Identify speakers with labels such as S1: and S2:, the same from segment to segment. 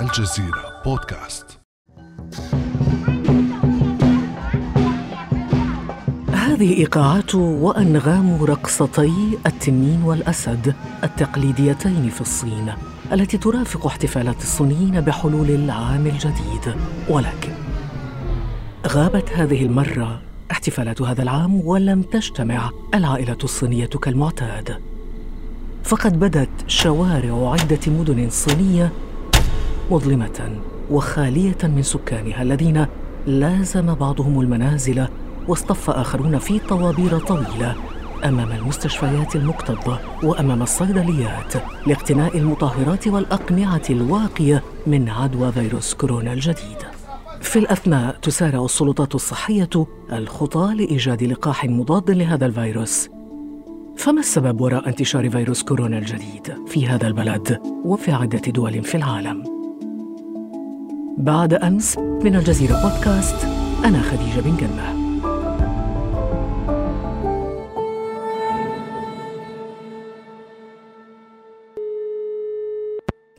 S1: الجزيرة بودكاست.
S2: هذه إيقاعات وأنغام رقصتي التنين والأسد التقليديتين في الصين التي ترافق احتفالات الصينيين بحلول العام الجديد. ولكن غابت هذه المرة احتفالات هذا العام ولم تجتمع العائلة الصينية كالمعتاد. فقد بدت شوارع عدة مدن صينية مظلمة وخالية من سكانها الذين لازم بعضهم المنازل واصطف آخرون في طوابير طويلة أمام المستشفيات المكتظة وأمام الصيدليات لاقتناء المطهرات والأقنعة الواقية من عدوى فيروس كورونا الجديد. في الأثناء تسارع السلطات الصحية الخطى لإيجاد لقاح مضاد لهذا الفيروس. فما السبب وراء انتشار فيروس كورونا الجديد في هذا البلد وفي عدة دول في العالم؟ بعد أمس من الجزيرة بودكاست أنا خديجة بن جنة.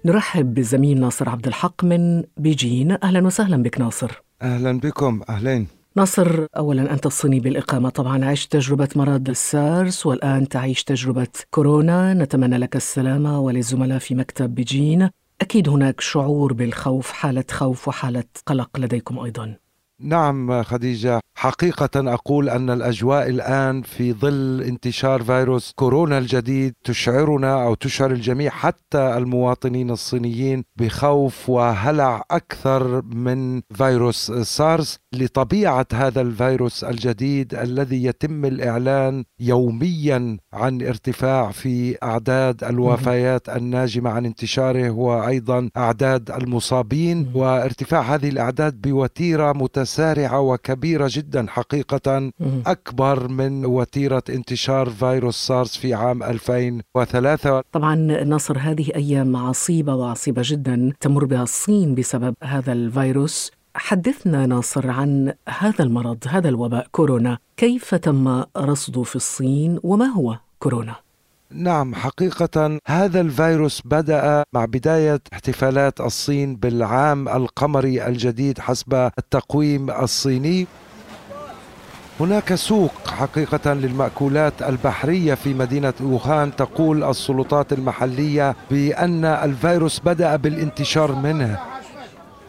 S2: نرحب بالزميل ناصر عبد الحق من بيجين. أهلا وسهلا بك ناصر.
S3: أهلا بكم أهلين.
S2: ناصر اولا أنت الصيني بالإقامة. طبعا عشت تجربة مرض السارس والآن تعيش تجربة كورونا. نتمنى لك السلامة وللزملاء في مكتب بيجين. أكيد هناك شعور بالخوف حالة خوف وحالة قلق لديكم أيضا.
S3: نعم خديجة حقيقة أقول أن الأجواء الآن في ظل انتشار فيروس كورونا الجديد تشعرنا أو تشعر الجميع حتى المواطنين الصينيين بخوف وهلع أكثر من فيروس سارس. لطبيعة هذا الفيروس الجديد الذي يتم الإعلان يوميا عن ارتفاع في أعداد الوفيات الناجمة عن انتشاره وأيضا أعداد المصابين وارتفاع هذه الأعداد بوتيرة متسارعة وكبيرة جدا حقيقة أكبر من وتيرة انتشار فيروس سارس في عام 2003
S2: طبعا نصر هذه أيام عصيبة وعصيبة جدا تمر بها الصين بسبب هذا الفيروس. حدثنا ناصر عن هذا المرض هذا الوباء كورونا. كيف تم رصده في الصين وما هو كورونا؟
S3: نعم حقيقة هذا الفيروس بدأ مع بداية احتفالات الصين بالعام القمري الجديد حسب التقويم الصيني. هناك سوق حقيقة للمأكولات البحرية في مدينة ووهان تقول السلطات المحلية بأن الفيروس بدأ بالانتشار منه.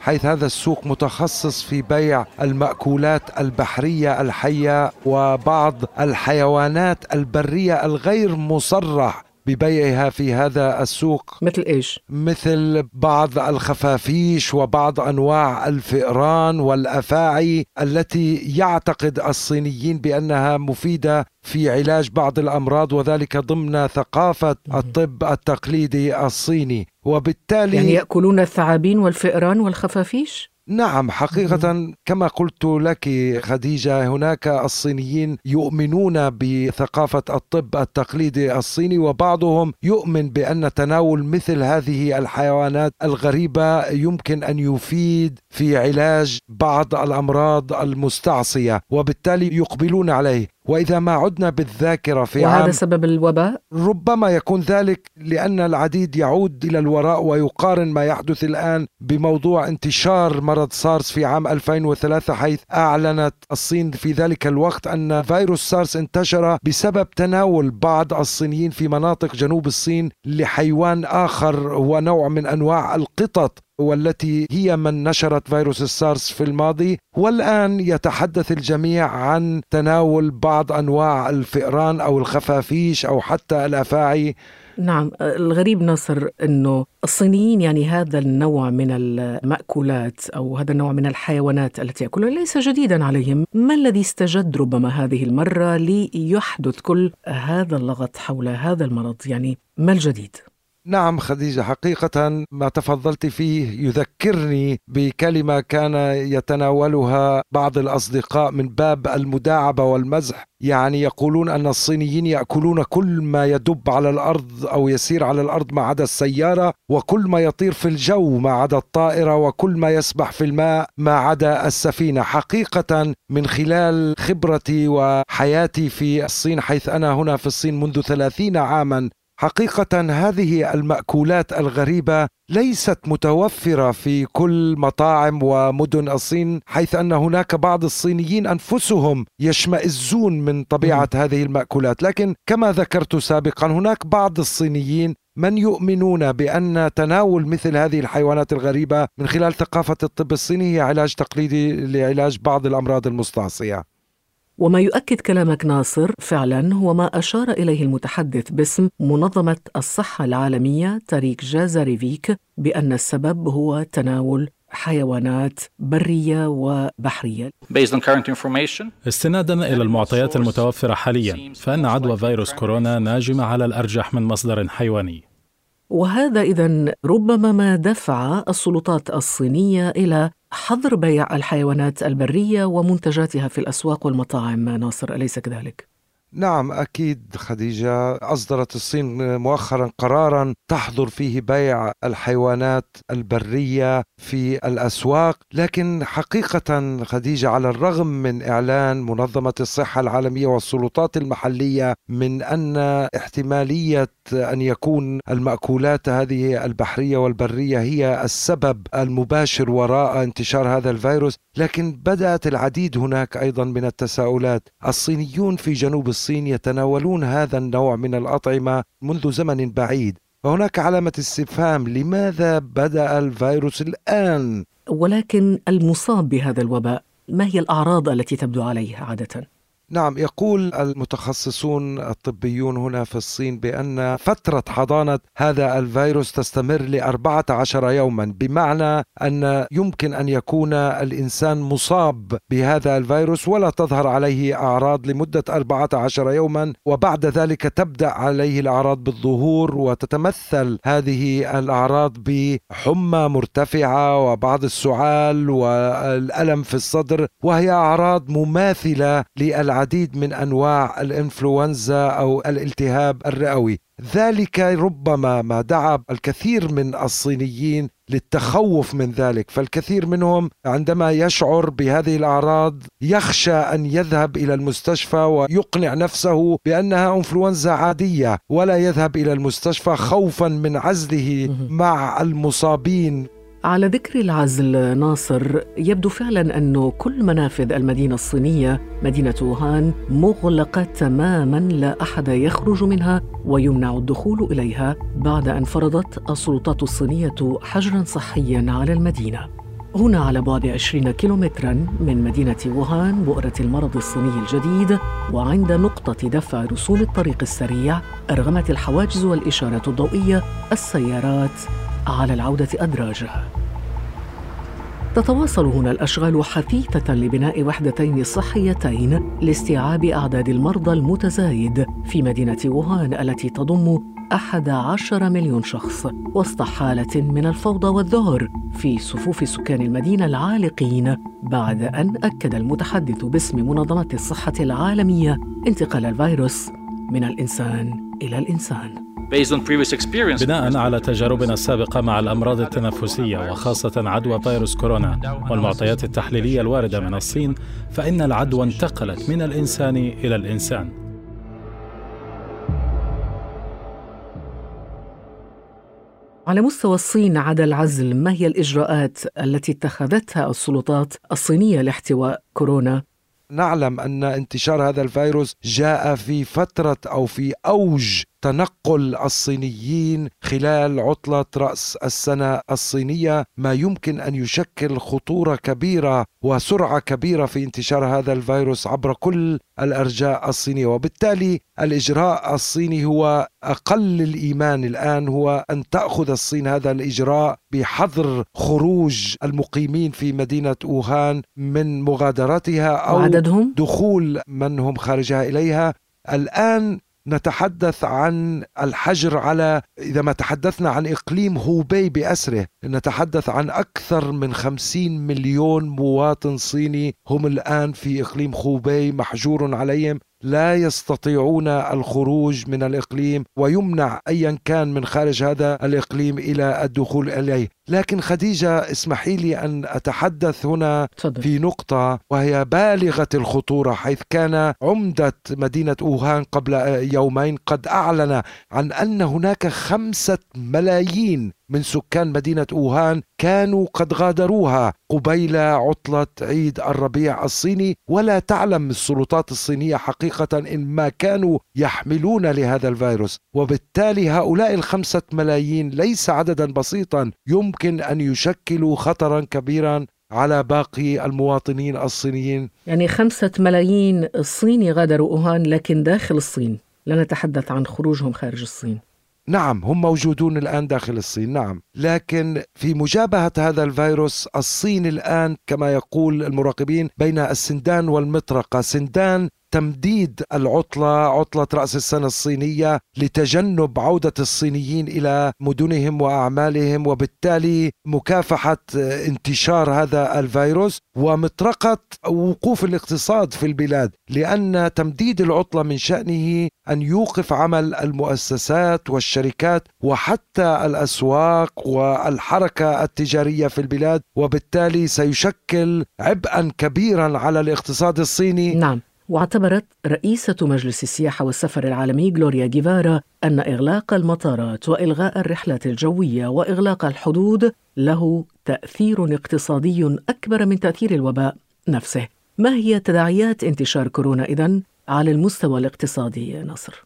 S3: حيث هذا السوق متخصص في بيع المأكولات البحرية الحية وبعض الحيوانات البرية الغير مصرح ببيعها في هذا السوق.
S2: مثل إيش؟
S3: مثل بعض الخفافيش وبعض أنواع الفئران والأفاعي التي يعتقد الصينيين بأنها مفيدة في علاج بعض الأمراض وذلك ضمن ثقافة الطب التقليدي الصيني. وبالتالي
S2: يعني يأكلون الثعابين والفئران والخفافيش؟
S3: نعم حقيقة كما قلت لك خديجة هناك الصينيين يؤمنون بثقافة الطب التقليدي الصيني وبعضهم يؤمن بأن تناول مثل هذه الحيوانات الغريبة يمكن أن يفيد في علاج بعض الأمراض المستعصية وبالتالي يقبلون عليه وإذا ما عدنا بالذاكرة في
S2: وهذا
S3: عام
S2: سبب الوباء.
S3: ربما يكون ذلك لأن العديد يعود إلى الوراء ويقارن ما يحدث الآن بموضوع انتشار مرض سارس في عام 2003 حيث أعلنت الصين في ذلك الوقت أن فيروس سارس انتشر بسبب تناول بعض الصينيين في مناطق جنوب الصين لحيوان آخر هو نوع من أنواع القطط. والتي هي من نشرت فيروس السارس في الماضي والآن يتحدث الجميع عن تناول بعض أنواع الفئران أو الخفافيش أو حتى الأفاعي
S2: نعم الغريب نصر إنه الصينيين يعني هذا النوع من المأكولات أو هذا النوع من الحيوانات التي ياكلها ليس جديدا عليهم، ما الذي استجد ربما هذه المرة ليحدث كل هذا اللغط حول هذا المرض؟ يعني ما الجديد؟
S3: نعم خديجة حقيقة ما تفضلت فيه يذكرني بكلمة كان يتناولها بعض الأصدقاء من باب المداعبة والمزح. يعني يقولون أن الصينيين يأكلون كل ما يدب على الأرض أو يسير على الأرض ما عدا السيارة وكل ما يطير في الجو ما عدا الطائرة وكل ما يسبح في الماء ما عدا السفينة. حقيقة من خلال خبرتي وحياتي في الصين حيث أنا هنا في الصين منذ ثلاثين عاما حقيقة هذه المأكولات الغريبة ليست متوفرة في كل مطاعم ومدن الصين حيث أن هناك بعض الصينيين أنفسهم يشمئزون من طبيعة هذه المأكولات. لكن كما ذكرت سابقا هناك بعض الصينيين من يؤمنون بأن تناول مثل هذه الحيوانات الغريبة من خلال ثقافة الطب الصيني هي علاج تقليدي لعلاج بعض الأمراض المستعصية.
S2: وما يؤكد كلامك ناصر فعلا هو ما أشار إليه المتحدث باسم منظمة الصحة العالمية تاريك جازاريفيك بأن السبب هو تناول حيوانات برية وبحرية.
S4: استنادا إلى المعطيات المتوفرة حاليا فإن عدوى فيروس كورونا ناجمة على الأرجح من مصدر حيواني.
S2: وهذا إذا ربما ما دفع السلطات الصينية إلى حظر بيع الحيوانات البرية ومنتجاتها في الأسواق والمطاعم ناصر أليس كذلك؟
S3: نعم أكيد خديجة. أصدرت الصين مؤخرا قرارا تحظر فيه بيع الحيوانات البرية في الأسواق. لكن حقيقة خديجة على الرغم من إعلان منظمة الصحة العالمية والسلطات المحلية من أن احتمالية أن يكون المأكولات هذه البحرية والبرية هي السبب المباشر وراء انتشار هذا الفيروس لكن بدأت العديد هناك أيضا من التساؤلات. الصينيون في جنوب الصين يتناولون هذا النوع من الأطعمة منذ زمن بعيد وهناك علامة استفهام لماذا بدأ الفيروس الآن؟
S2: ولكن المصاب بهذا الوباء ما هي الأعراض التي تبدو عليه عادة؟
S3: نعم يقول المتخصصون الطبيون هنا في الصين بأن فترة حضانة هذا الفيروس تستمر لأربعة عشر يوما بمعنى أن يمكن أن يكون الإنسان مصاب بهذا الفيروس ولا تظهر عليه أعراض لمدة أربعة عشر يوما وبعد ذلك تبدأ عليه الأعراض بالظهور وتتمثل هذه الأعراض بحمى مرتفعة وبعض السعال والألم في الصدر وهي أعراض مماثلة للعدوى العديد من أنواع الإنفلونزا أو الالتهاب الرئوي. ذلك ربما ما دعا الكثير من الصينيين للتخوف من ذلك فالكثير منهم عندما يشعر بهذه الأعراض يخشى أن يذهب إلى المستشفى ويقنع نفسه بأنها إنفلونزا عادية ولا يذهب إلى المستشفى خوفا من عزله مع المصابين
S2: على ذكر العزل ناصر يبدو فعلا أن كل منافذ المدينة الصينية مدينة ووهان مغلقة تماما لا أحد يخرج منها ويمنع الدخول إليها بعد أن فرضت السلطات الصينية حجرا صحيا على المدينة. هنا على بعد 20 كيلومترا من مدينة ووهان بؤرة المرض الصيني الجديد وعند نقطة دفع رسوم الطريق السريع أرغمت الحواجز والإشارات الضوئية السيارات على العودة أدراجها. تتواصل هنا الأشغال حثيثة لبناء وحدتين صحيتين لاستيعاب أعداد المرضى المتزايد في مدينة ووهان التي تضم أحد عشر مليون شخص وسط حالة من الفوضى والذعر في صفوف سكان المدينة العالقين بعد أن أكد المتحدث باسم منظمة الصحة العالمية انتقال الفيروس من الإنسان. إلى الإنسان.
S4: بناء على تجاربنا السابقة مع الأمراض التنفسية وخاصة عدوى فيروس كورونا والمعطيات التحليلية الواردة من الصين فإن العدوى انتقلت من الإنسان إلى الإنسان.
S2: على مستوى الصين عدا العزل ما هي الإجراءات التي اتخذتها السلطات الصينية لاحتواء كورونا؟
S3: نعلم أن انتشار هذا الفيروس جاء في فترة أو في أوج تنقل الصينيين خلال عطلة رأس السنة الصينية ما يمكن أن يشكل خطورة كبيرة وسرعة كبيرة في انتشار هذا الفيروس عبر كل الأرجاء الصينية وبالتالي الإجراء الصيني هو أقل الإيمان الآن هو أن تأخذ الصين هذا الإجراء بحظر خروج المقيمين في مدينة أوهان من مغادرتها أو
S2: وعددهم؟
S3: دخول من هم خارجها إليها الآن نتحدث عن الحجر على إذا ما تحدثنا عن إقليم هوبي بأسره نتحدث عن أكثر من خمسين مليون مواطن صيني هم الآن في إقليم خوبي محجور عليهم. لا يستطيعون الخروج من الإقليم ويمنع ايا كان من خارج هذا الإقليم إلى الدخول إليه، لكن خديجة اسمحي لي أن أتحدث هنا في نقطة وهي بالغة الخطورة حيث كان عمدة مدينة أوهان قبل يومين قد أعلن عن أن هناك خمسة ملايين من سكان مدينة أوهان كانوا قد غادروها. قبيل عطلة عيد الربيع الصيني ولا تعلم السلطات الصينية حقيقة إن ما كانوا يحملون لهذا الفيروس. وبالتالي هؤلاء الخمسة ملايين ليس عددا بسيطا يمكن أن يشكلوا خطرا كبيرا على باقي المواطنين الصينيين؟
S2: يعني خمسة ملايين الصيني غادروا أوهان لكن داخل الصين. لا نتحدث عن خروجهم خارج الصين.
S3: نعم هم موجودون الآن داخل الصين نعم. لكن في مجابهة هذا الفيروس الصين الآن كما يقول المراقبين بين السندان والمطرقة. سندان تمديد العطلة عطلة رأس السنة الصينية لتجنب عودة الصينيين إلى مدنهم وأعمالهم وبالتالي مكافحة انتشار هذا الفيروس ومطرقة وقوف الاقتصاد في البلاد لأن تمديد العطلة من شأنه أن يوقف عمل المؤسسات والشركات وحتى الأسواق والحركة التجارية في البلاد وبالتالي سيشكل عبئا كبيرا على الاقتصاد الصيني.
S2: نعم. واعتبرت رئيسة مجلس السياحة والسفر العالمي غلوريا جيفارا أن إغلاق المطارات وإلغاء الرحلات الجوية وإغلاق الحدود له تأثير اقتصادي أكبر من تأثير الوباء نفسه. ما هي تداعيات انتشار كورونا إذن على المستوى الاقتصادي نصر؟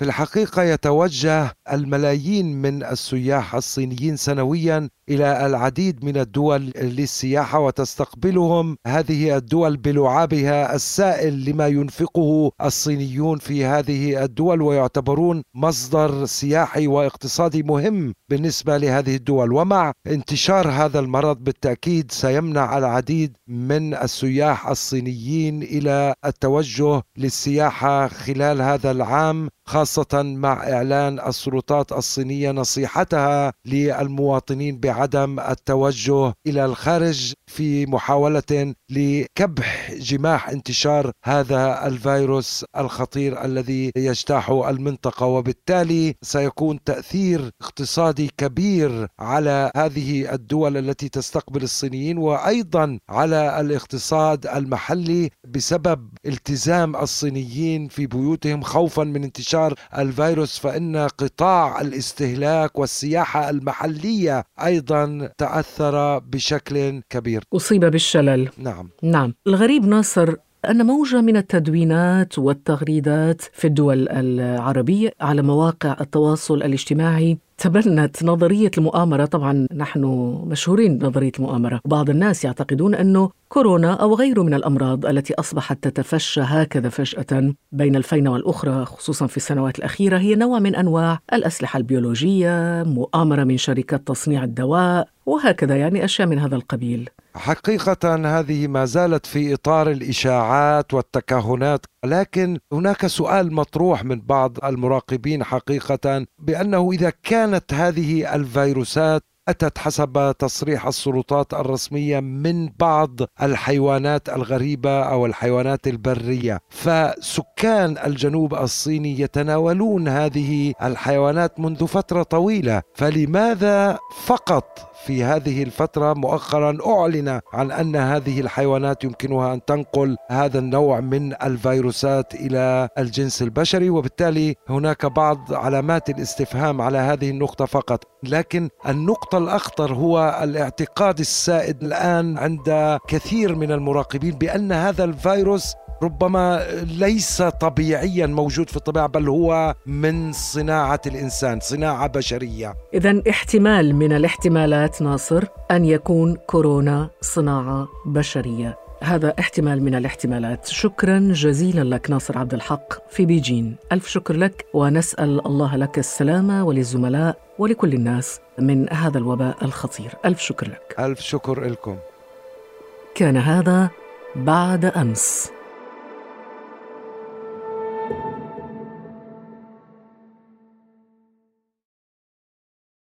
S3: في الحقيقة يتوجه الملايين من السياح الصينيين سنويا إلى العديد من الدول للسياحة وتستقبلهم. هذه الدول بلعابها السائل لما ينفقه الصينيون في هذه الدول ويعتبرون مصدر سياحي واقتصادي مهم بالنسبة لهذه الدول. ومع انتشار هذا المرض بالتأكيد سيمنع العديد من السياح الصينيين إلى التوجه للسياحة خلال هذا العام. خاصة مع إعلان السلطات الصينية نصيحتها للمواطنين بعدم عدم التوجه إلى الخارج في محاولة لكبح جماح انتشار هذا الفيروس الخطير الذي يجتاح المنطقة. وبالتالي سيكون تأثير اقتصادي كبير على هذه الدول التي تستقبل الصينيين وأيضا على الاقتصاد المحلي بسبب التزام الصينيين في بيوتهم خوفا من انتشار الفيروس فإن قطاع الاستهلاك والسياحة المحلية أيضا أيضا تأثر بشكل كبير.
S2: أصيب بالشلل.
S3: نعم.
S2: نعم. الغريب ناصر أن موجة من التدوينات والتغريدات في الدول العربية على مواقع التواصل الاجتماعي تبنت نظرية المؤامرة. طبعا نحن مشهورين بنظرية المؤامرة. بعض الناس يعتقدون أنه كورونا أو غيره من الأمراض التي أصبحت تتفشى هكذا فجأة بين الفينة والأخرى خصوصا في السنوات الأخيرة هي نوع من أنواع الأسلحة البيولوجية مؤامرة من شركات تصنيع الدواء وهكذا يعني أشياء من هذا القبيل.
S3: حقيقة هذه ما زالت في إطار الإشاعات والتكهنات لكن هناك سؤال مطروح من بعض المراقبين حقيقة بأنه إذا كانت هذه الفيروسات أتت حسب تصريح السلطات الرسمية من بعض الحيوانات الغريبة أو الحيوانات البرية. فسكان الجنوب الصيني يتناولون هذه الحيوانات منذ فترة طويلة. فلماذا فقط في هذه الفترة مؤخرا أعلن عن أن هذه الحيوانات يمكنها أن تنقل هذا النوع من الفيروسات إلى الجنس البشري وبالتالي هناك بعض علامات الاستفهام على هذه النقطة فقط. لكن النقطة الأخطر هو الاعتقاد السائد الآن عند كثير من المراقبين بأن هذا الفيروس ربما ليس طبيعيا موجود في الطبيعة بل هو من صناعة الإنسان صناعة بشرية.
S2: اذا احتمال من الاحتمالات ناصر أن يكون كورونا صناعة بشرية. هذا احتمال من الاحتمالات. شكرا جزيلا لك ناصر عبد الحق في بيجين. ألف شكر لك ونسأل الله لك السلامة وللزملاء ولكل الناس من هذا الوباء الخطير. ألف شكر لك.
S3: ألف شكر لكم
S2: كان هذا بعد أمس.